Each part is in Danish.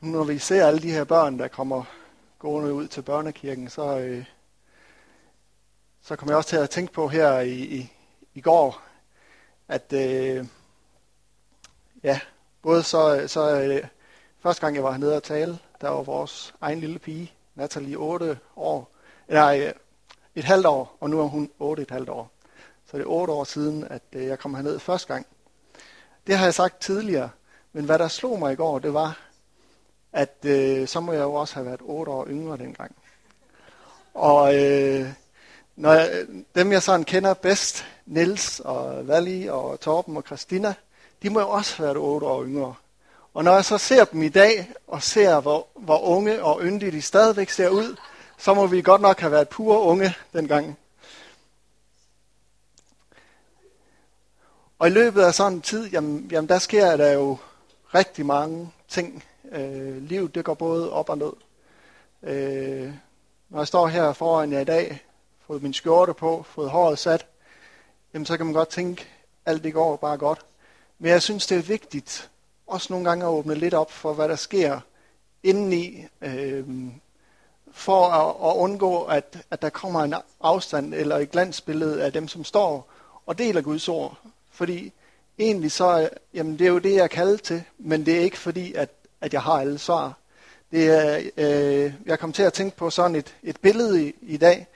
når vi ser alle de her børn, der kommer gående ud til børnekirken, så, øh, så kommer jeg også til at tænke på her i, i, i går, at øh, ja, både så, så øh, første gang jeg var hernede og tale, der var vores egen lille pige, Natalie, 8 år, nej, øh, et halvt år, og nu er hun 8 et halvt år. Så det er 8 år siden, at øh, jeg kom herned første gang. Det har jeg sagt tidligere, men hvad der slog mig i går, det var, at øh, så må jeg jo også have været 8 år yngre dengang. Og øh, når jeg, dem jeg sådan kender bedst, Nils og Valli og Torben og Christina, de må jo også have været 8 år yngre. Og når jeg så ser dem i dag, og ser, hvor, hvor unge og yndige de stadigvæk ser ud, så må vi godt nok have været pure unge dengang. Og i løbet af sådan en tid, jamen, jamen der sker der jo rigtig mange ting. Øh, livet det går både op og ned. Øh, når jeg står her foran jer i dag, fået min skjorte på, fået håret sat, jamen så kan man godt tænke, alt det går bare godt. Men jeg synes, det er vigtigt også nogle gange at åbne lidt op for, hvad der sker indeni, øh, for at, at undgå, at, at der kommer en afstand eller et glansbillede af dem, som står og deler Guds ord. Fordi egentlig så, øh, jamen det er jo det, jeg er kaldet til, men det er ikke fordi, at, at jeg har alle svar. Det er, øh, jeg kom til at tænke på sådan et, et billede i, i dag,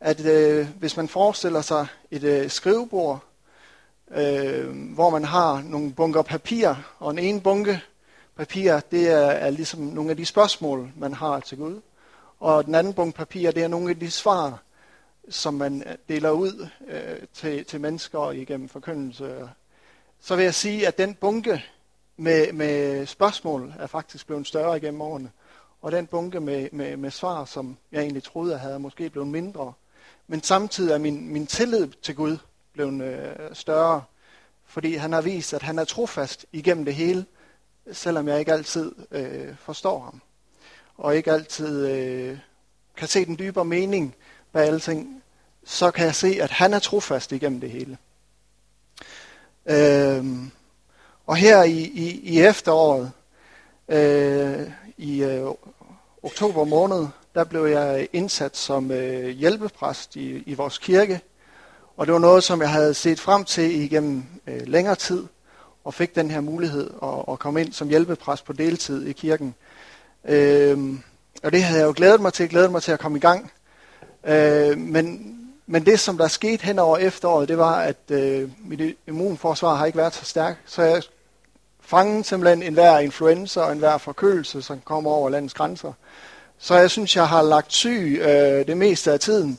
at øh, hvis man forestiller sig et øh, skrivebord, øh, hvor man har nogle bunker papir, og en ene bunke papir, det er, er ligesom nogle af de spørgsmål, man har til Gud. Og den anden bunke papir, det er nogle af de svar, som man øh, deler ud øh, til, til mennesker igennem forkyndelse. Så vil jeg sige, at den bunke med, med spørgsmål er faktisk blevet større igennem årene. Og den bunke med, med, med svar, som jeg egentlig troede, jeg havde, måske blevet mindre. Men samtidig er min, min tillid til Gud blevet øh, større, fordi han har vist, at han er trofast igennem det hele, selvom jeg ikke altid øh, forstår ham, og ikke altid øh, kan se den dybere mening bag alting, så kan jeg se, at han er trofast igennem det hele. Øh, og her i, i, i efteråret, øh, i øh, oktober måned, der blev jeg indsat som øh, hjælpepræst i, i vores kirke. Og det var noget, som jeg havde set frem til igennem øh, længere tid, og fik den her mulighed at, at komme ind som hjælpepræst på deltid i kirken. Øh, og det havde jeg jo glædet mig til, glædet mig til at komme i gang. Øh, men, men det, som der skete hen over efteråret, det var, at øh, mit immunforsvar har ikke været så stærkt. Så jeg fangede simpelthen enhver influenza og enhver forkølelse, som kommer over landets grænser. Så jeg synes, jeg har lagt syg øh, det meste af tiden.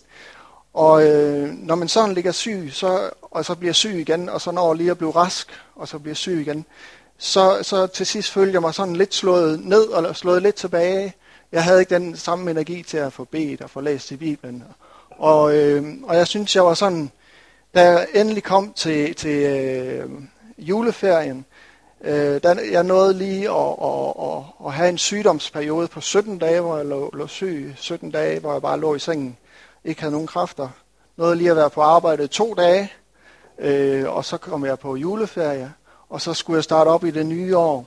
Og øh, når man sådan ligger syg, så, og så bliver syg igen, og så når lige at blive rask, og så bliver syg igen, så, så til sidst følger jeg mig sådan lidt slået ned, og slået lidt tilbage. Jeg havde ikke den samme energi til at få bedt og få læst i Bibelen. Og, øh, og jeg synes, jeg var sådan, da jeg endelig kom til, til øh, juleferien, Øh, der, jeg nåede lige at, at, at, at have en sygdomsperiode på 17 dage, hvor jeg lå, lå syg. 17 dage, hvor jeg bare lå i sengen. Ikke havde nogen kræfter. Nåede lige at være på arbejde to dage. Øh, og så kom jeg på juleferie. Og så skulle jeg starte op i det nye år.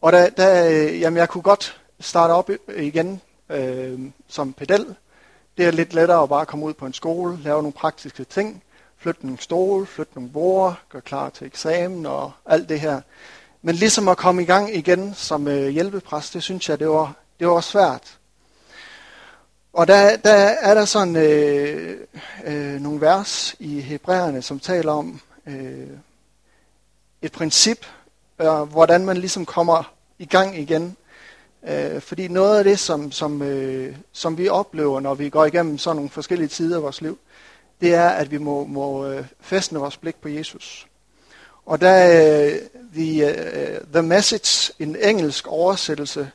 Og da, da, øh, jamen jeg kunne godt starte op igen øh, som pedel. Det er lidt lettere at bare komme ud på en skole, lave nogle praktiske ting flytte nogle stole, flytte nogle bord, gøre klar til eksamen og alt det her. Men ligesom at komme i gang igen som øh, hjælpepræst, det synes jeg, det var, det var svært. Og der, der er der sådan øh, øh, nogle vers i Hebræerne, som taler om øh, et princip, øh, hvordan man ligesom kommer i gang igen. Øh, fordi noget af det, som, som, øh, som vi oplever, når vi går igennem sådan nogle forskellige tider af vores liv, det er, at vi må, må øh, fæstne vores blik på Jesus. Og der er the, uh, the Message, en engelsk oversættelse,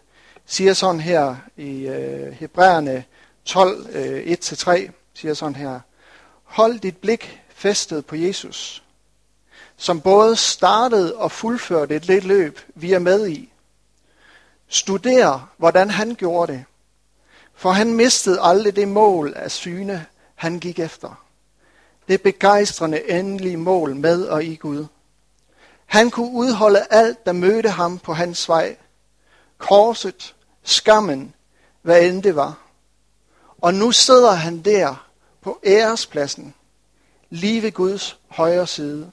siger sådan her i uh, Hebræerne 12, uh, 1-3, siger sådan her, Hold dit blik festet på Jesus, som både startede og fuldførte et lidt løb, vi er med i. Studer, hvordan han gjorde det, for han mistede aldrig det mål af syne, han gik efter det begejstrende endelige mål med og i Gud. Han kunne udholde alt, der mødte ham på hans vej. korset, skammen, hvad end det var. Og nu sidder han der på ærespladsen, lige ved Guds højre side.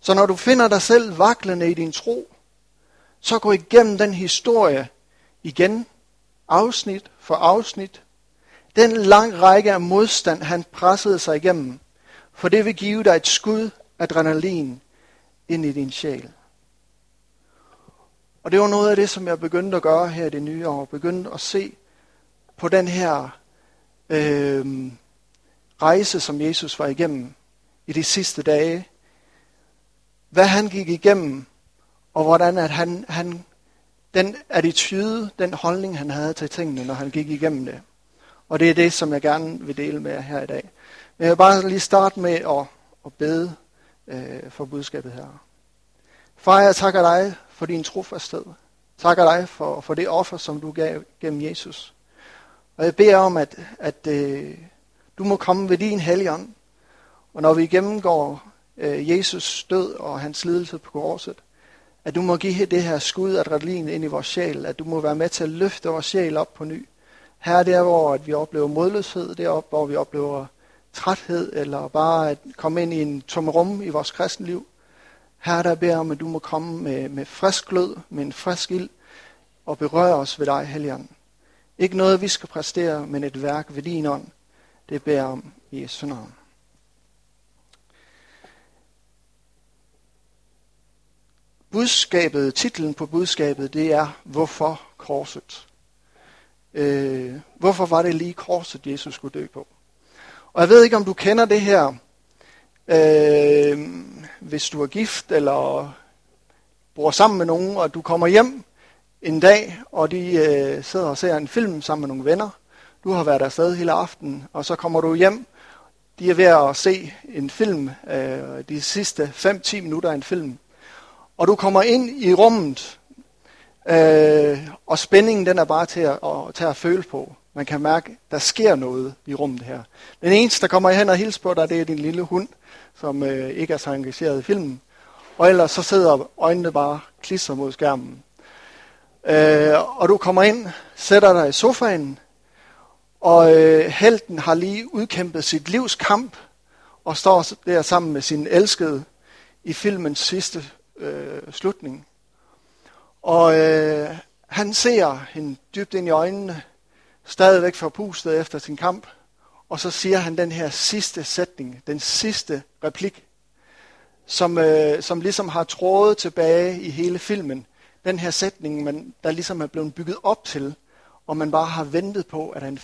Så når du finder dig selv vaklende i din tro, så gå igennem den historie igen, afsnit for afsnit. Den lang række af modstand, han pressede sig igennem, for det vil give dig et skud adrenalin ind i din sjæl. Og det var noget af det, som jeg begyndte at gøre her i det nye år. Begyndte at se på den her øh, rejse, som Jesus var igennem i de sidste dage. Hvad han gik igennem, og hvordan at han, han den attitude, den holdning, han havde til tingene, når han gik igennem det. Og det er det, som jeg gerne vil dele med jer her i dag. Men jeg vil bare lige starte med at, at bede øh, for budskabet her. Far, jeg takker dig for din trofasthed. Takker dig for, for det offer, som du gav gennem Jesus. Og jeg beder om, at, at øh, du må komme ved din helgen. Og når vi gennemgår øh, Jesus død og hans lidelse på korset, at du må give det her skud adrenalin ind i vores sjæl, at du må være med til at løfte vores sjæl op på ny. Her er der, hvor at vi oplever modløshed, derop, hvor vi oplever træthed, eller bare at komme ind i en tom rum i vores kristenliv. Her der beder om, at du må komme med, med frisk glød, med en frisk ild, og berøre os ved dig, Helligånd. Ikke noget, vi skal præstere, men et værk ved din ånd. Det beder om i Jesu navn. Budskabet, titlen på budskabet, det er, hvorfor korset? Øh, hvorfor var det lige korset, Jesus skulle dø på? Og jeg ved ikke, om du kender det her, øh, hvis du er gift eller bor sammen med nogen, og du kommer hjem en dag, og de øh, sidder og ser en film sammen med nogle venner. Du har været afsted hele aftenen, og så kommer du hjem. De er ved at se en film, øh, de sidste 5-10 minutter af en film. Og du kommer ind i rummet, øh, og spændingen den er bare til at, at, til at føle på. Man kan mærke, der sker noget i rummet her. Den eneste, der kommer hen og hilser på dig, det er din lille hund, som øh, ikke er så engageret i filmen. Og ellers så sidder øjnene bare klister mod skærmen. Øh, og du kommer ind, sætter dig i sofaen, og øh, helten har lige udkæmpet sit livs kamp, og står der sammen med sin elskede i filmens sidste øh, slutning. Og øh, han ser hende dybt ind i øjnene, stadigvæk forpustet efter sin kamp, og så siger han den her sidste sætning, den sidste replik, som, øh, som ligesom har trådet tilbage i hele filmen. Den her sætning, man, der ligesom er blevet bygget op til, og man bare har ventet på, at han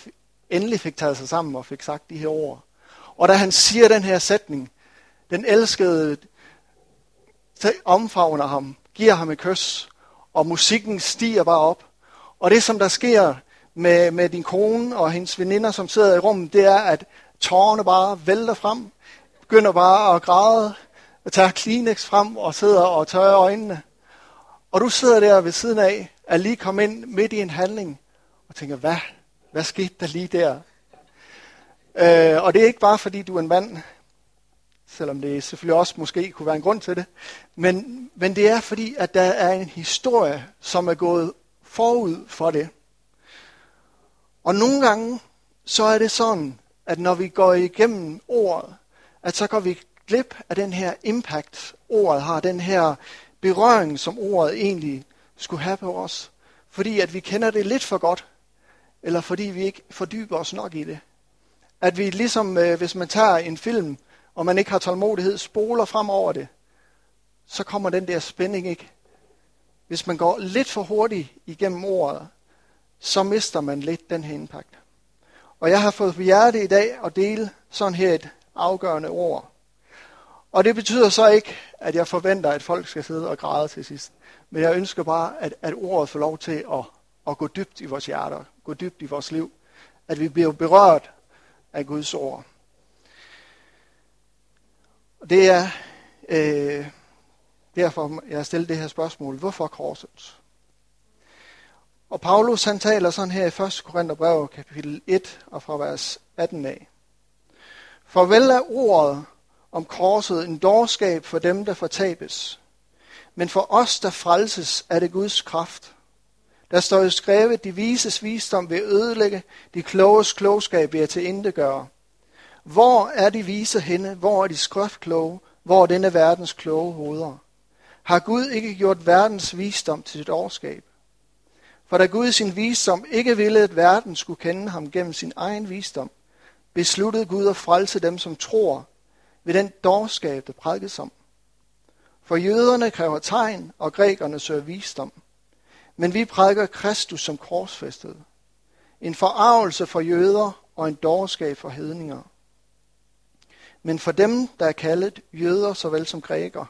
endelig fik taget sig sammen og fik sagt de her ord. Og da han siger den her sætning, den elskede omfavner ham, giver ham et kys, og musikken stiger bare op. Og det, som der sker med, med din kone og hendes veninder, som sidder i rummet, det er, at tårerne bare vælter frem, begynder bare at græde, og tager Kleenex frem og sidder og tørrer øjnene. Og du sidder der ved siden af, er lige kommet ind midt i en handling, og tænker, hvad, hvad skete der lige der? Øh, og det er ikke bare fordi, du er en mand, selvom det selvfølgelig også måske kunne være en grund til det. Men, men det er fordi, at der er en historie, som er gået forud for det. Og nogle gange, så er det sådan, at når vi går igennem ordet, at så går vi glip af den her impact, ordet har, den her berøring, som ordet egentlig skulle have på os. Fordi at vi kender det lidt for godt, eller fordi vi ikke fordyber os nok i det. At vi ligesom, øh, hvis man tager en film, og man ikke har tålmodighed, spoler frem over det, så kommer den der spænding ikke. Hvis man går lidt for hurtigt igennem ordet, så mister man lidt den her impact. Og jeg har fået på hjerte i dag at dele sådan her et afgørende ord. Og det betyder så ikke, at jeg forventer, at folk skal sidde og græde til sidst. Men jeg ønsker bare, at, at ordet får lov til at, at gå dybt i vores hjerter, gå dybt i vores liv. At vi bliver berørt af Guds ord. Og det er øh, derfor, jeg har stillet det her spørgsmål. Hvorfor korset? Og Paulus han taler sådan her i 1. Korintherbrev kapitel 1 og fra vers 18 af. For vel er ordet om korset en dårskab for dem, der fortabes. Men for os, der frelses, er det Guds kraft. Der står jo skrevet, de vises visdom vil ødelægge, de kloges klogskab vil til gøre. Hvor er de vise henne? Hvor er de skriftkloge? Hvor er denne verdens kloge hoveder? Har Gud ikke gjort verdens visdom til sit årskab? For da Gud i sin visdom ikke ville, at verden skulle kende ham gennem sin egen visdom, besluttede Gud at frelse dem, som tror ved den dårskab, der prædikes om. For jøderne kræver tegn, og grækerne søger visdom. Men vi prædiker Kristus som korsfæstet. En forarvelse for jøder og en dårskab for hedninger. Men for dem, der er kaldet jøder såvel som grækere,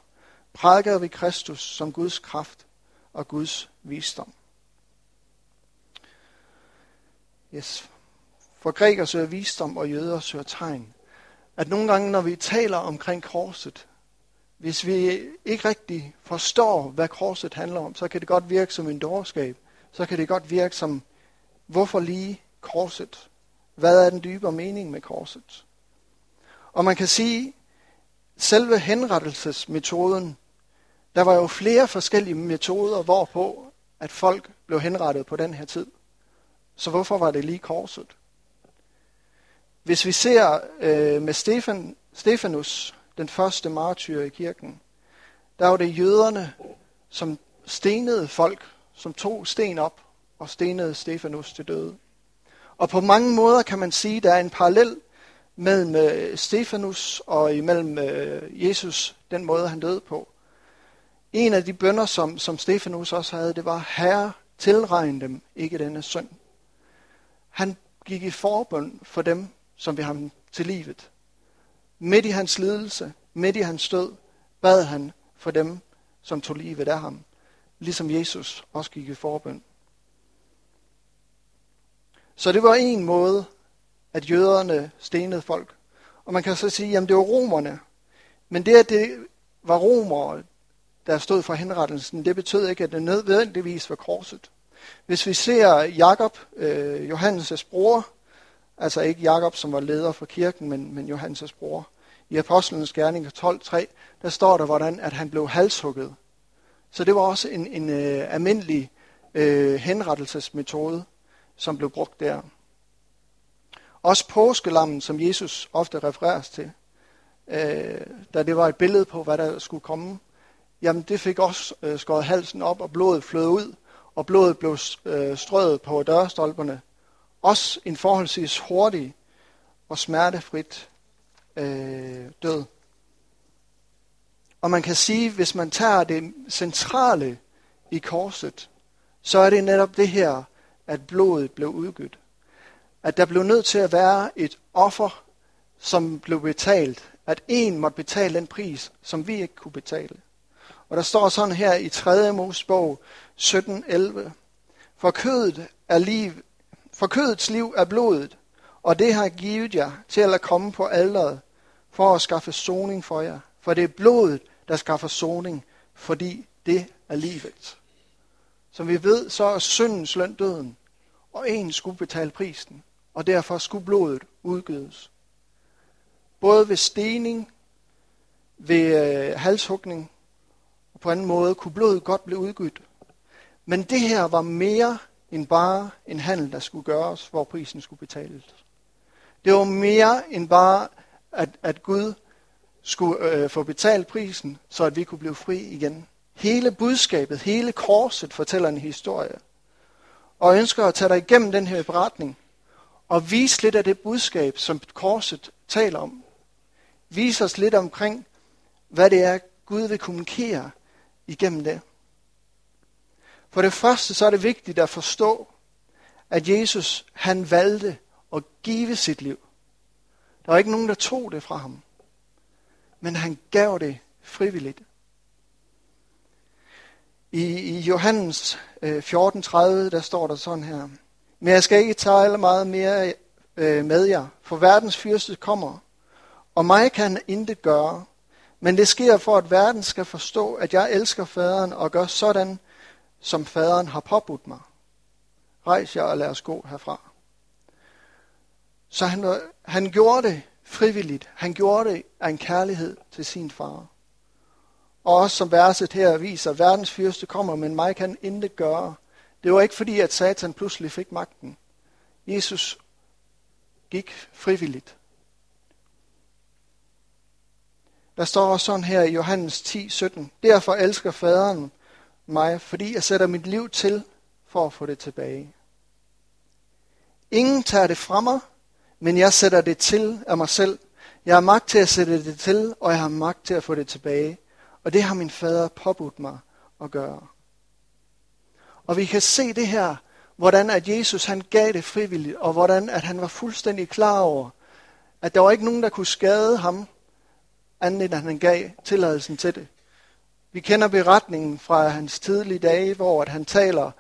prædiker vi Kristus som Guds kraft og Guds visdom. Yes. For grækere søger visdom, og jøder søger tegn. At nogle gange, når vi taler omkring korset, hvis vi ikke rigtig forstår, hvad korset handler om, så kan det godt virke som en dårskab. Så kan det godt virke som, hvorfor lige korset? Hvad er den dybere mening med korset? Og man kan sige, selve henrettelsesmetoden, der var jo flere forskellige metoder, hvorpå at folk blev henrettet på den her tid. Så hvorfor var det lige korset? Hvis vi ser øh, med Stefan, Stefanus, den første martyr i kirken, der var det jøderne, som stenede folk, som tog sten op og stenede Stefanus til døde. Og på mange måder kan man sige, at der er en parallel mellem øh, Stefanus og imellem øh, Jesus, den måde han døde på. En af de bønder, som, som Stefanus også havde, det var, Herre, tilregn dem ikke denne synd. Han gik i forbøn for dem, som vil ham til livet. Midt i hans lidelse, midt i hans død, bad han for dem, som tog livet af ham. Ligesom Jesus også gik i forbøn. Så det var en måde, at jøderne stenede folk. Og man kan så sige, at det var romerne. Men det, at det var romere, der stod for henrettelsen, det betød ikke, at det nødvendigvis var korset. Hvis vi ser Jakob, øh, Johannes' bror, altså ikke Jakob, som var leder for kirken, men, men Johannes' bror, i Apostlenes Gerning 12.3, der står der, hvordan at han blev halshugget. Så det var også en, en øh, almindelig øh, henrettelsesmetode, som blev brugt der. Også påskelammen, som Jesus ofte refereres til, øh, da det var et billede på, hvad der skulle komme, jamen det fik også øh, skåret halsen op, og blodet flød ud, og blodet blev øh, strøget på dørstolperne. Også en forholdsvis hurtig og smertefrit øh, død. Og man kan sige, hvis man tager det centrale i korset, så er det netop det her, at blodet blev udgivet. At der blev nødt til at være et offer, som blev betalt. At en måtte betale den pris, som vi ikke kunne betale. Og der står sådan her i 3. Mosebog 17.11. For kødet er liv, for kødets liv er blodet, og det har givet jer til at komme på alderet, for at skaffe soning for jer. For det er blodet, der skaffer soning, fordi det er livet. Som vi ved, så er syndens løn døden, og en skulle betale prisen, og derfor skulle blodet udgives. Både ved stening, ved øh, halshugning, og på anden måde kunne blodet godt blive udgivet. Men det her var mere end bare en handel, der skulle gøres, hvor prisen skulle betales. Det var mere end bare, at, at Gud skulle øh, få betalt prisen, så at vi kunne blive fri igen. Hele budskabet, hele korset fortæller en historie. Og jeg ønsker at tage dig igennem den her beretning, og vise lidt af det budskab, som korset taler om. Vise os lidt omkring, hvad det er, Gud vil kommunikere igennem det. For det første så er det vigtigt at forstå, at Jesus han valgte at give sit liv. Der var ikke nogen, der tog det fra ham. Men han gav det frivilligt. I, i Johannes øh, 14.30, der står der sådan her. Men jeg skal ikke tale meget mere øh, med jer, for verdens fyrste kommer, og mig kan han intet gøre. Men det sker for, at verden skal forstå, at jeg elsker faderen og gør sådan, som faderen har påbudt mig. Rejs jer og lad os gå herfra. Så han, han gjorde det frivilligt. Han gjorde det af en kærlighed til sin far. Og også som verset her viser, verdens fyrste kommer, men mig kan intet gøre. Det var ikke fordi, at Satan pludselig fik magten. Jesus gik frivilligt. Der står også sådan her i Johannes 10, 17. Derfor elsker faderen mig, fordi jeg sætter mit liv til for at få det tilbage. Ingen tager det fra mig, men jeg sætter det til af mig selv. Jeg har magt til at sætte det til, og jeg har magt til at få det tilbage. Og det har min fader påbudt mig at gøre. Og vi kan se det her, hvordan at Jesus han gav det frivilligt, og hvordan at han var fuldstændig klar over, at der var ikke nogen, der kunne skade ham, andet end at han gav tilladelsen til det. Vi kender beretningen fra hans tidlige dage, hvor at han taler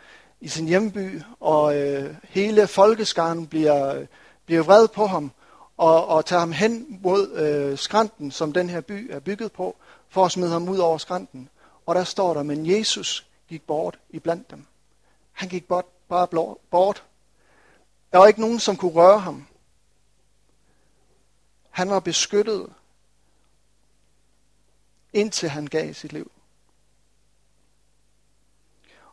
i sin hjemby, og øh, hele folkeskaren bliver, bliver vred på ham, og, og tager ham hen mod øh, skrænten, som den her by er bygget på, for at smide ham ud over skrænten. Og der står der, men Jesus gik bort i blandt dem. Han gik bare bort. Der var ikke nogen, som kunne røre ham. Han var beskyttet, indtil han gav sit liv.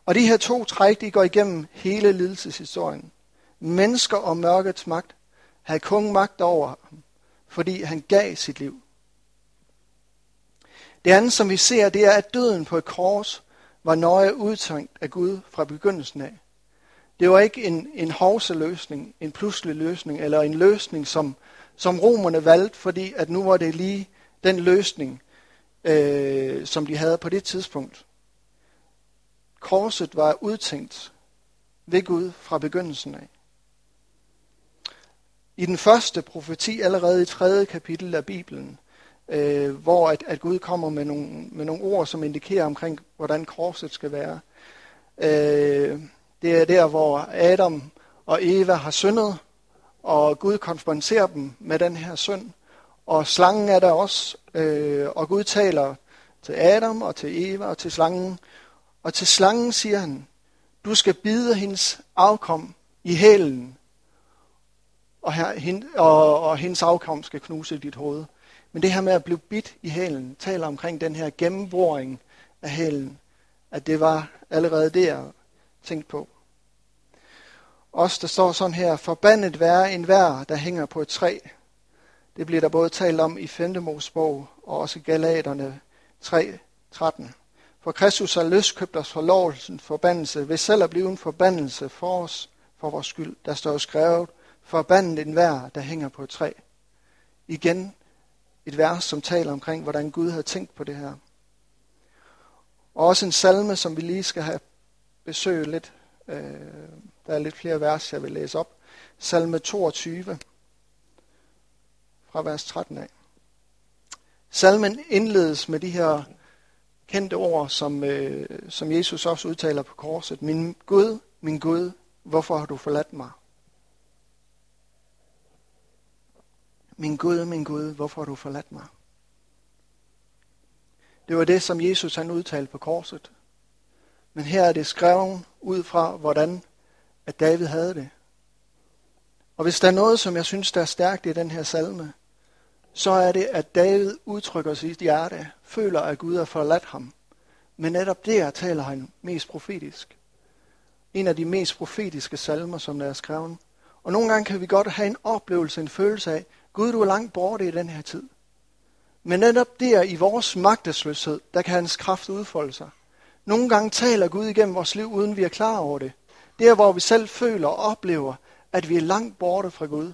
Og de her to træk, de går igennem hele lidelseshistorien. Mennesker og mørkets magt havde kun magt over ham, fordi han gav sit liv. Det andet, som vi ser, det er, at døden på et kors var nøje udtænkt af Gud fra begyndelsen af. Det var ikke en, en løsning, en pludselig løsning, eller en løsning, som, som romerne valgte, fordi at nu var det lige den løsning, øh, som de havde på det tidspunkt. Korset var udtænkt ved Gud fra begyndelsen af. I den første profeti, allerede i tredje kapitel af Bibelen, øh, hvor at, at Gud kommer med nogle, med nogle ord, som indikerer omkring, hvordan korset skal være. Øh, det er der, hvor Adam og Eva har syndet, og Gud konfronterer dem med den her synd. Og slangen er der også, øh, og Gud taler til Adam og til Eva og til slangen. Og til slangen siger han, du skal bide hendes afkom i hælen, og, her, hende, og, og hendes afkom skal knuse dit hoved. Men det her med at blive bidt i hælen, taler omkring den her gennemboring af hælen, at det var allerede det, jeg tænkte på. Også der står sådan her, forbandet være en vær, der hænger på et træ. Det bliver der både talt om i 5. Mosebog og også Galaterne 3, 13. For Kristus har løskøbt os for forlovelsen forbandelse, ved selv at blive en forbandelse for os, for vores skyld. Der står skrevet, forbandet en vær, der hænger på et træ. Igen et vers, som taler omkring, hvordan Gud havde tænkt på det her. Og også en salme, som vi lige skal have besøg lidt. Øh, der er lidt flere vers, jeg vil læse op. Salme 22, fra vers 13 af. Salmen indledes med de her kendte ord, som, øh, som Jesus også udtaler på korset. Min Gud, min Gud, hvorfor har du forladt mig? Min Gud, min Gud, hvorfor har du forladt mig? Det var det, som Jesus han udtalte på korset. Men her er det skrevet ud fra, hvordan at David havde det. Og hvis der er noget, som jeg synes, der er stærkt i den her salme, så er det, at David udtrykker sit hjerte, føler, at Gud har forladt ham. Men netop der taler han mest profetisk. En af de mest profetiske salmer, som der er skrevet. Og nogle gange kan vi godt have en oplevelse, en følelse af, Gud, du er langt borte i den her tid. Men netop der i vores magtesløshed, der kan hans kraft udfolde sig. Nogle gange taler Gud igennem vores liv, uden vi er klar over det. Der, hvor vi selv føler og oplever, at vi er langt borte fra Gud.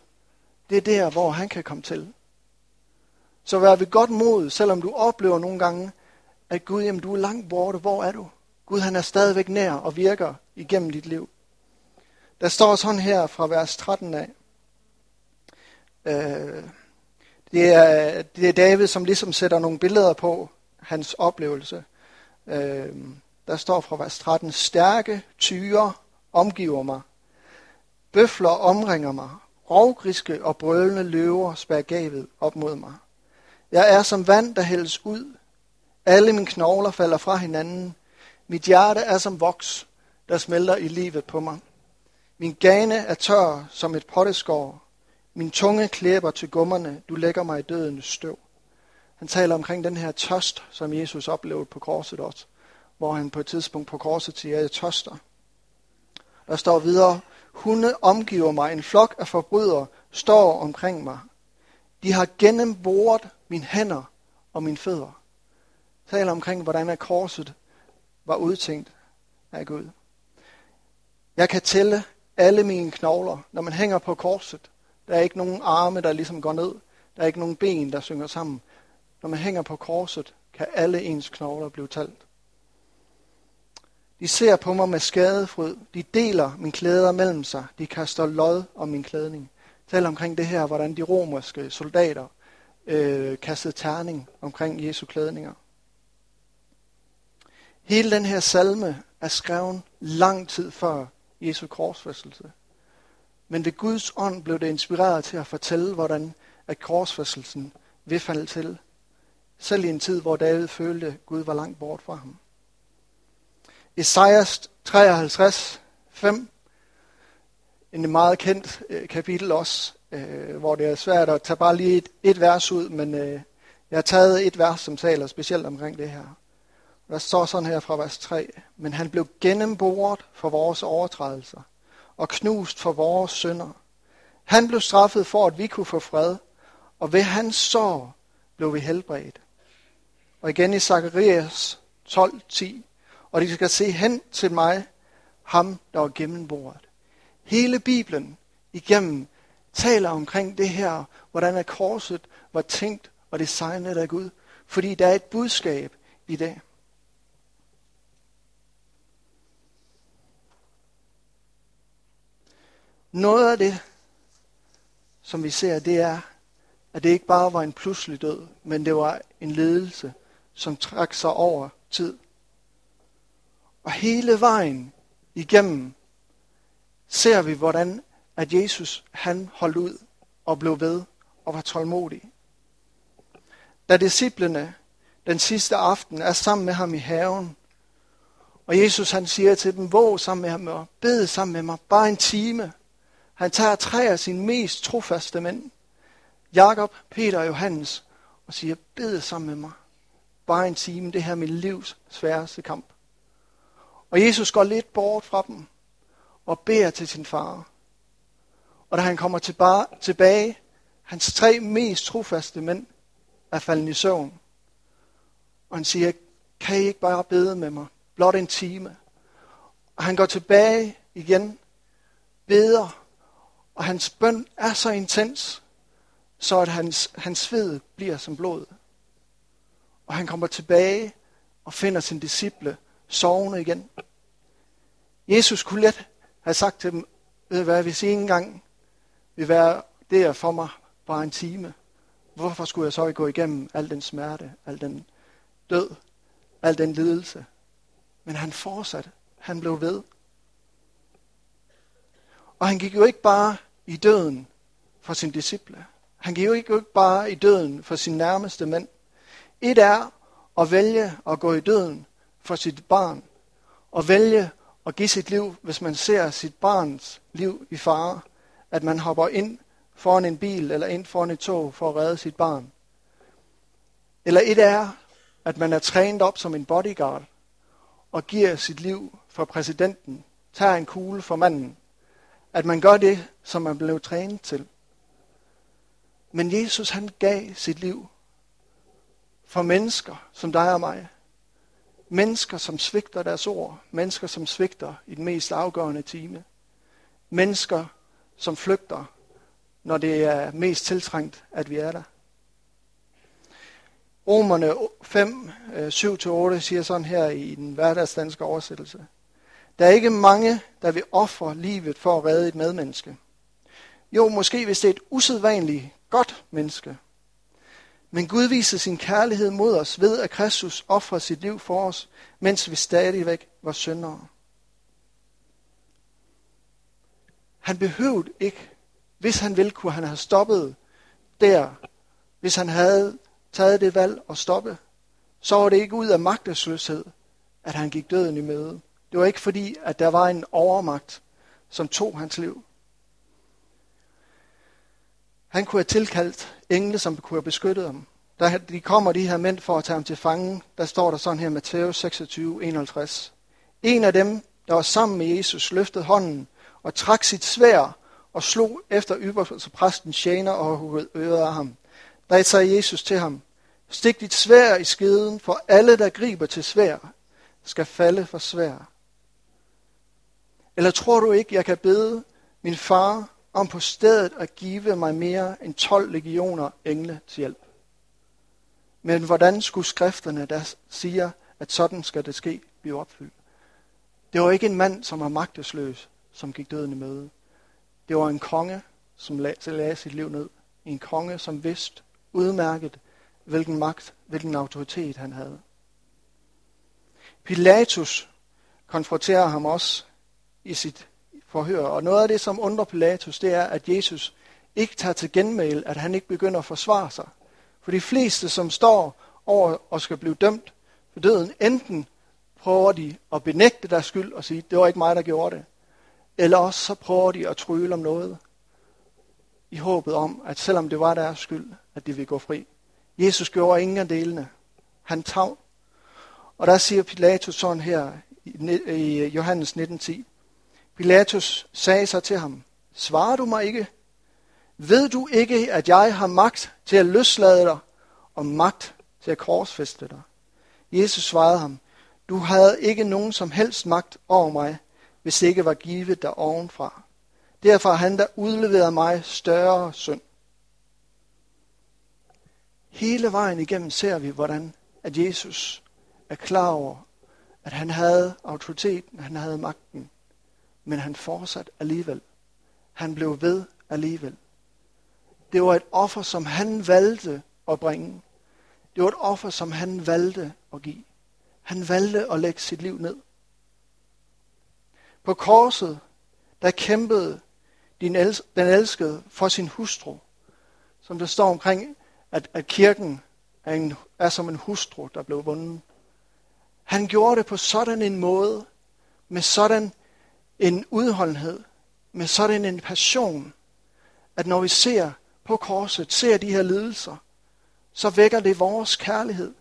Det er der, hvor han kan komme til. Så vær ved godt mod, selvom du oplever nogle gange, at Gud, jamen du er langt borte. Hvor er du? Gud, han er stadigvæk nær og virker igennem dit liv. Der står sådan her fra vers 13 af. Øh, det, er, det er David, som ligesom sætter nogle billeder på hans oplevelse. Øh, der står fra vers 13, stærke tyre omgiver mig. Bøfler omringer mig. Rovgriske og brølende løver spærer gavet op mod mig. Jeg er som vand, der hældes ud. Alle mine knogler falder fra hinanden. Mit hjerte er som voks, der smelter i livet på mig. Min gane er tør som et potteskår. Min tunge klæber til gummerne, du lægger mig i dødens støv. Han taler omkring den her tørst, som Jesus oplevede på korset også, hvor han på et tidspunkt på korset siger, jeg tørster. Der står videre, hunde omgiver mig, en flok af forbrydere står omkring mig. De har gennemboret mine hænder og mine fødder. Taler omkring, hvordan er korset var udtænkt af Gud. Jeg kan tælle alle mine knogler, når man hænger på korset. Der er ikke nogen arme, der ligesom går ned. Der er ikke nogen ben, der synger sammen. Når man hænger på korset, kan alle ens knogler blive talt. De ser på mig med skadefryd. De deler min klæder mellem sig. De kaster lod om min klædning. Tal omkring det her, hvordan de romerske soldater øh, kastede terning omkring Jesu klædninger. Hele den her salme er skrevet lang tid før Jesu korsfæstelse. Men ved Guds ånd blev det inspireret til at fortælle, hvordan at korsfæstelsen vil falde til. Selv i en tid, hvor David følte, at Gud var langt bort fra ham. Esajas 53, 5, en meget kendt øh, kapitel også, øh, hvor det er svært at tage bare lige et, et vers ud, men øh, jeg har taget et vers, som taler specielt omkring det her. Der står sådan her fra vers 3. Men han blev gennemboret for vores overtrædelser og knust for vores synder. Han blev straffet for, at vi kunne få fred, og ved hans sår blev vi helbredt. Og igen i Zakarias 12:10. Og de skal se hen til mig, ham der var gennemboret. Hele Bibelen igennem taler omkring det her, hvordan er korset var tænkt og designet af Gud. Fordi der er et budskab i det. Noget af det, som vi ser, det er, at det ikke bare var en pludselig død, men det var en ledelse, som trak sig over tid. Og hele vejen igennem ser vi, hvordan at Jesus han holdt ud og blev ved og var tålmodig. Da disciplene den sidste aften er sammen med ham i haven, og Jesus han siger til dem, våg sammen med ham og bed sammen med mig, bare en time. Han tager tre af sine mest trofaste mænd, Jakob, Peter og Johannes, og siger, bed sammen med mig. Bare en time, det her er mit livs sværeste kamp. Og Jesus går lidt bort fra dem og beder til sin far. Og da han kommer tilbage, tilbage hans tre mest trofaste mænd er faldet i søvn. Og han siger, kan I ikke bare bede med mig? Blot en time. Og han går tilbage igen, beder og hans bøn er så intens, så at hans, hans sved bliver som blod. Og han kommer tilbage og finder sin disciple sovende igen. Jesus kunne let have sagt til dem, ved hvad, hvis I ikke engang vil være der for mig bare en time, hvorfor skulle jeg så ikke gå igennem al den smerte, al den død, al den lidelse? Men han fortsatte. Han blev ved. Og han gik jo ikke bare i døden for sin disciple. Han gik jo ikke bare i døden for sin nærmeste mænd. Et er at vælge at gå i døden for sit barn. Og vælge at give sit liv, hvis man ser sit barns liv i fare. At man hopper ind foran en bil eller ind foran et tog for at redde sit barn. Eller et er, at man er trænet op som en bodyguard og giver sit liv for præsidenten, tager en kugle for manden at man gør det, som man blev trænet til. Men Jesus han gav sit liv for mennesker som dig og mig. Mennesker, som svigter deres ord. Mennesker, som svigter i den mest afgørende time. Mennesker, som flygter, når det er mest tiltrængt, at vi er der. Romerne 5, 7-8 øh, siger sådan her i den hverdagsdanske oversættelse. Der er ikke mange, der vil ofre livet for at redde et medmenneske. Jo, måske hvis det er et usædvanligt godt menneske. Men Gud viser sin kærlighed mod os ved, at Kristus offrer sit liv for os, mens vi stadigvæk var syndere. Han behøvede ikke, hvis han ville, kunne han have stoppet der. Hvis han havde taget det valg at stoppe, så var det ikke ud af magtesløshed, at han gik døden i møde. Det var ikke fordi, at der var en overmagt, som tog hans liv. Han kunne have tilkaldt engle, som kunne have beskyttet ham. Da de kommer, de her mænd, for at tage ham til fange, der står der sådan her, Matthæus 26, 51. En af dem der var sammen med Jesus, løftede hånden og trak sit svær og slog efter ypperste præsten tjener og huggede øret af ham. Der sagde Jesus til ham, stik dit svær i skeden, for alle, der griber til svær, skal falde for svær. Eller tror du ikke, jeg kan bede min far om på stedet at give mig mere end 12 legioner engle til hjælp? Men hvordan skulle skrifterne, der siger, at sådan skal det ske, blive opfyldt? Det var ikke en mand, som var magtesløs, som gik døden i møde. Det var en konge, som lagde sit liv ned. En konge, som vidste udmærket, hvilken magt, hvilken autoritet han havde. Pilatus konfronterer ham også i sit forhør. Og noget af det, som undrer Pilatus, det er, at Jesus ikke tager til genmæl, at han ikke begynder at forsvare sig. For de fleste, som står over og skal blive dømt for døden, enten prøver de at benægte deres skyld og sige, det var ikke mig, der gjorde det. Eller også så prøver de at trylle om noget, i håbet om, at selvom det var deres skyld, at de vil gå fri. Jesus gjorde ingen af delene. Han tav. Og der siger Pilatus sådan her i Johannes 19.10. Pilatus sagde så til ham, svarer du mig ikke? Ved du ikke, at jeg har magt til at løslade dig, og magt til at korsfeste dig? Jesus svarede ham, du havde ikke nogen som helst magt over mig, hvis det ikke var givet der ovenfra. Derfor har han der udleveret mig større synd. Hele vejen igennem ser vi, hvordan at Jesus er klar over, at han havde autoriteten, han havde magten, men han fortsatte alligevel. Han blev ved alligevel. Det var et offer, som han valgte at bringe. Det var et offer, som han valgte at give. Han valgte at lægge sit liv ned. På korset, der kæmpede din els- den elskede for sin hustru. Som der står omkring, at, at kirken er, en, er som en hustru, der blev vundet. Han gjorde det på sådan en måde, med sådan en udholdenhed, med sådan en passion, at når vi ser på korset, ser de her lidelser, så vækker det vores kærlighed,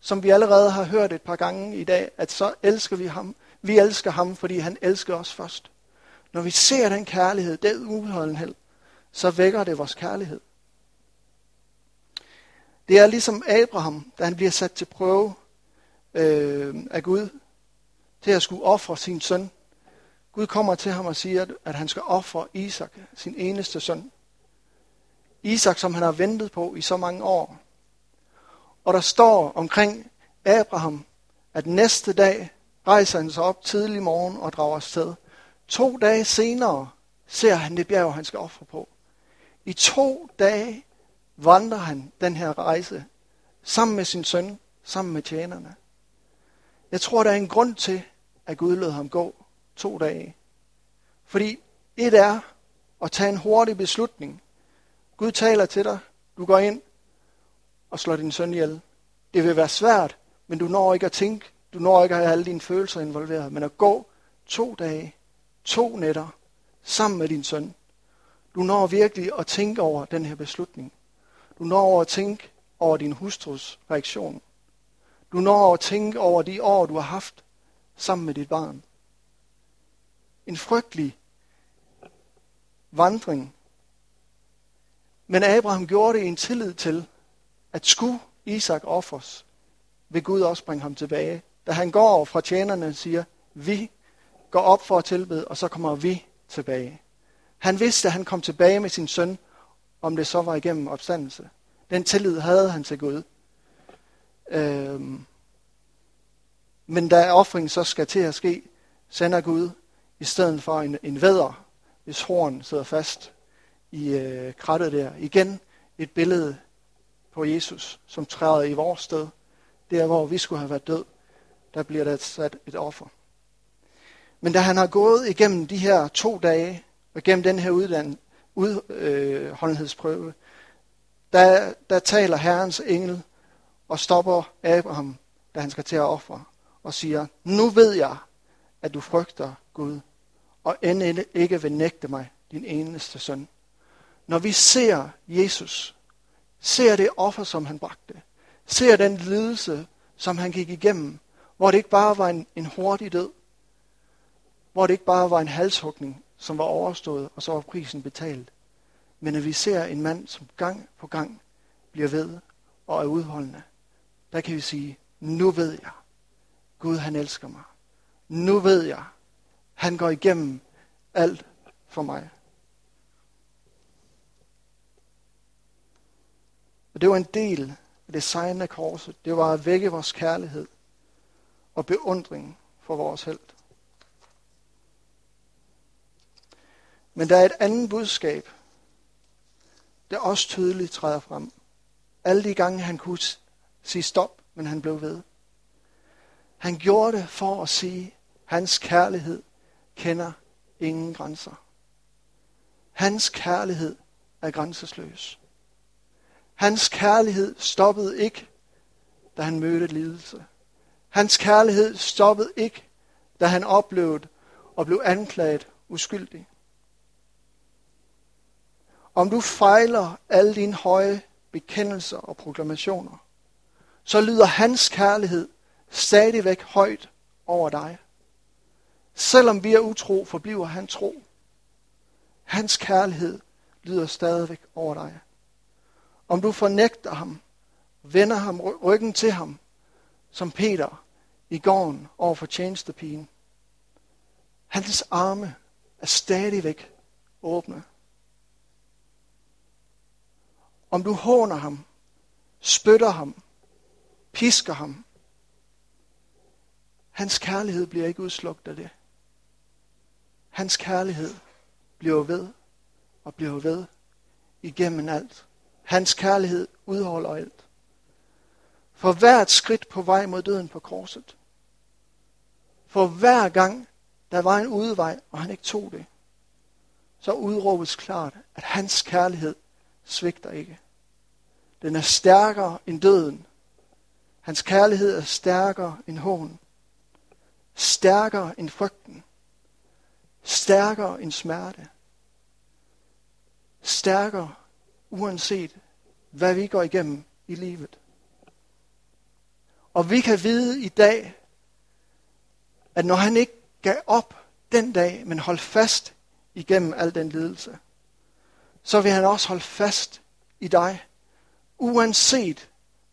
som vi allerede har hørt et par gange i dag, at så elsker vi ham. Vi elsker ham, fordi han elsker os først. Når vi ser den kærlighed, den udholdenhed, så vækker det vores kærlighed. Det er ligesom Abraham, da han bliver sat til prøve øh, af Gud, til at skulle ofre sin søn. Gud kommer til ham og siger, at han skal ofre Isak, sin eneste søn. Isak, som han har ventet på i så mange år. Og der står omkring Abraham, at næste dag rejser han sig op tidlig morgen og drager afsted. To dage senere ser han det bjerg, han skal ofre på. I to dage vandrer han den her rejse sammen med sin søn, sammen med tjenerne. Jeg tror, der er en grund til, at Gud lod ham gå to dage. Fordi et er at tage en hurtig beslutning. Gud taler til dig. Du går ind og slår din søn ihjel. Det vil være svært, men du når ikke at tænke. Du når ikke at have alle dine følelser involveret. Men at gå to dage to nætter sammen med din søn. Du når virkelig at tænke over den her beslutning. Du når over at tænke over din hustrus reaktion. Du når over at tænke over de år, du har haft sammen med dit barn. En frygtelig vandring. Men Abraham gjorde det i en tillid til, at skulle Isak offres, vil Gud også bringe ham tilbage. Da han går fra tjenerne og siger, vi går op for at tilbede, og så kommer vi tilbage. Han vidste, at han kom tilbage med sin søn, om det så var igennem opstandelse. Den tillid havde han til Gud. Øhm. Men da offringen så skal til at ske, sender Gud i stedet for en, en væder, hvis horn sidder fast i øh, krattet der. Igen et billede på Jesus, som træder i vores sted. Der, hvor vi skulle have været død, der bliver der sat et offer. Men da han har gået igennem de her to dage, og igennem den her udholdenhedsprøve, øh, der, der taler Herrens engel og stopper Abraham, da han skal til at ofre, og siger, nu ved jeg, at du frygter Gud, og end ikke vil nægte mig, din eneste søn. Når vi ser Jesus, ser det offer, som han bragte, ser den lidelse, som han gik igennem, hvor det ikke bare var en, en hurtig død, hvor det ikke bare var en halshugning, som var overstået, og så var prisen betalt. Men at vi ser en mand, som gang på gang bliver ved og er udholdende, der kan vi sige, nu ved jeg, Gud han elsker mig. Nu ved jeg, han går igennem alt for mig. Og det var en del af designen af korset. Det var at vække vores kærlighed og beundring for vores held. Men der er et andet budskab, der også tydeligt træder frem. Alle de gange, han kunne sige stop, men han blev ved. Han gjorde det for at sige, at hans kærlighed kender ingen grænser. Hans kærlighed er grænsesløs. Hans kærlighed stoppede ikke, da han mødte lidelse. Hans kærlighed stoppede ikke, da han oplevede og blev anklaget uskyldig. Om du fejler alle dine høje bekendelser og proklamationer, så lyder hans kærlighed stadigvæk højt over dig. Selvom vi er utro, forbliver han tro. Hans kærlighed lyder stadigvæk over dig. Om du fornægter ham, vender ham ryggen til ham, som Peter i gården over for tjenestepigen. Hans arme er stadigvæk åbne. Om du håner ham, spytter ham, pisker ham, hans kærlighed bliver ikke udslugt af det. Hans kærlighed bliver ved og bliver ved igennem alt. Hans kærlighed udholder alt. For hvert skridt på vej mod døden på korset. For hver gang der var en udvej, og han ikke tog det, så udråbes klart, at hans kærlighed svigter ikke. Den er stærkere end døden. Hans kærlighed er stærkere end hån. Stærkere end frygten. Stærkere end smerte. Stærkere uanset hvad vi går igennem i livet. Og vi kan vide i dag, at når han ikke gav op den dag, men holdt fast igennem al den lidelse, så vil han også holde fast i dig, uanset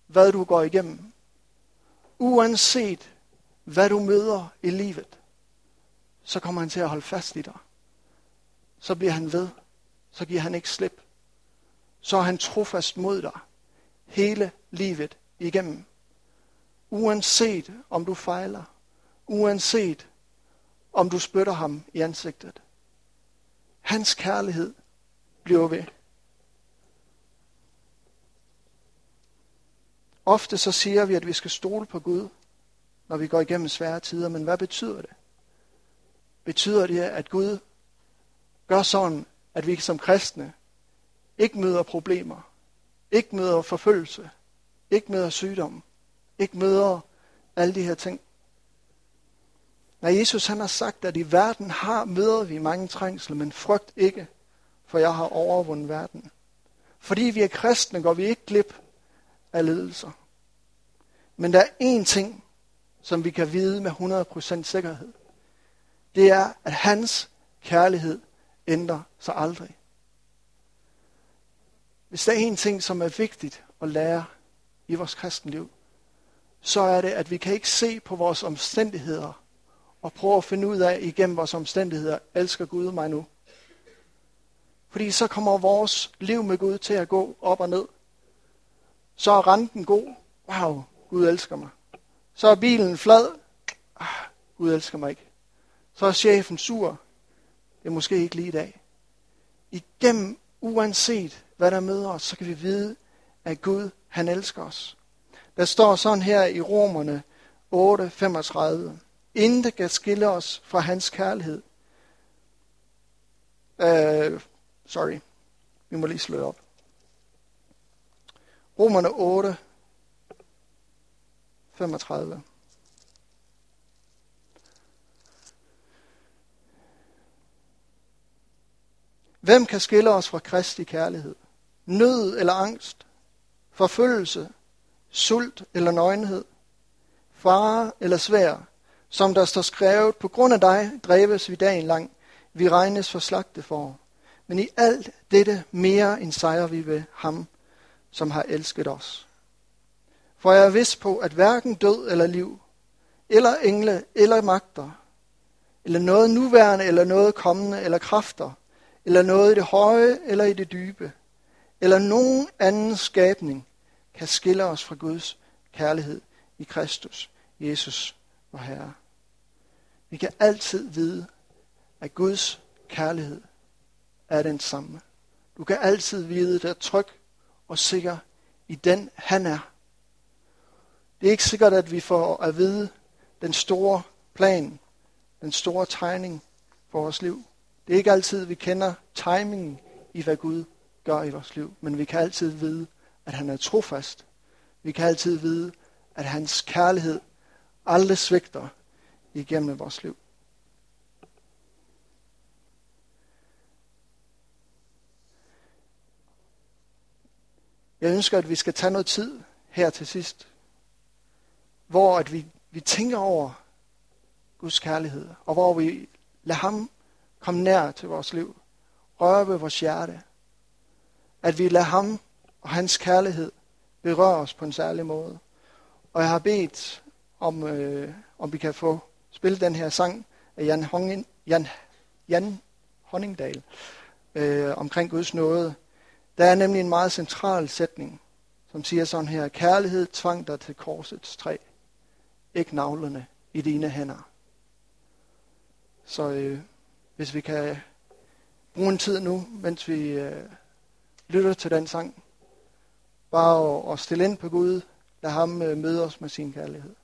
hvad du går igennem. Uanset hvad du møder i livet, så kommer han til at holde fast i dig. Så bliver han ved. Så giver han ikke slip. Så er han trofast mod dig hele livet igennem. Uanset om du fejler. Uanset om du spytter ham i ansigtet. Hans kærlighed bliver ved. Ofte så siger vi, at vi skal stole på Gud, når vi går igennem svære tider. Men hvad betyder det? Betyder det, at Gud gør sådan, at vi som kristne ikke møder problemer, ikke møder forfølgelse, ikke møder sygdom, ikke møder alle de her ting? Når Jesus han har sagt, at i verden har møder vi mange trængsler, men frygt ikke, for jeg har overvundet verden. Fordi vi er kristne, går vi ikke glip af ledelser. Men der er én ting, som vi kan vide med 100% sikkerhed. Det er, at hans kærlighed ændrer sig aldrig. Hvis der er en ting, som er vigtigt at lære i vores kristenliv, så er det, at vi kan ikke se på vores omstændigheder og prøve at finde ud af igennem vores omstændigheder, elsker Gud mig nu? Fordi så kommer vores liv med Gud til at gå op og ned. Så er renten god. Wow, Gud elsker mig. Så er bilen flad. Ah, Gud elsker mig ikke. Så er chefen sur. Det er måske ikke lige i dag. Igennem, uanset hvad der møder os, så kan vi vide, at Gud, han elsker os. Der står sådan her i Romerne 8:35. Intet kan skille os fra hans kærlighed. Uh, sorry, vi må lige slå op. Romerne 8, 35. Hvem kan skille os fra Kristi kærlighed? Nød eller angst? Forfølgelse? Sult eller nøgenhed? Fare eller svær? Som der står skrevet, på grund af dig dræbes vi dagen lang, vi regnes for slagte for. Men i alt dette mere end sejrer vi ved ham, som har elsket os. For jeg er vidst på, at hverken død eller liv, eller engle, eller magter, eller noget nuværende, eller noget kommende, eller kræfter, eller noget i det høje, eller i det dybe, eller nogen anden skabning, kan skille os fra Guds kærlighed i Kristus, Jesus og Herre. Vi kan altid vide, at Guds kærlighed er den samme. Du kan altid vide, at er tryg og sikker i den, han er. Det er ikke sikkert, at vi får at vide den store plan, den store tegning for vores liv. Det er ikke altid, vi kender timingen i, hvad Gud gør i vores liv, men vi kan altid vide, at han er trofast. Vi kan altid vide, at hans kærlighed aldrig svigter igennem vores liv. Jeg ønsker, at vi skal tage noget tid her til sidst, hvor at vi, vi tænker over Guds kærlighed, og hvor vi lader ham Kom nær til vores liv, Rør ved vores hjerte. At vi lader ham og hans kærlighed berøre os på en særlig måde. Og jeg har bedt om, øh, om vi kan få spille den her sang af Jan, Hongen, Jan, Jan Honningdal øh, omkring Guds nåde. Der er nemlig en meget central sætning, som siger sådan her, kærlighed tvang dig til korsets træ, ikke navlerne i dine hænder. Så øh, hvis vi kan bruge en tid nu, mens vi øh, lytter til den sang, bare at, at stille ind på Gud, lad ham øh, møde os med sin kærlighed.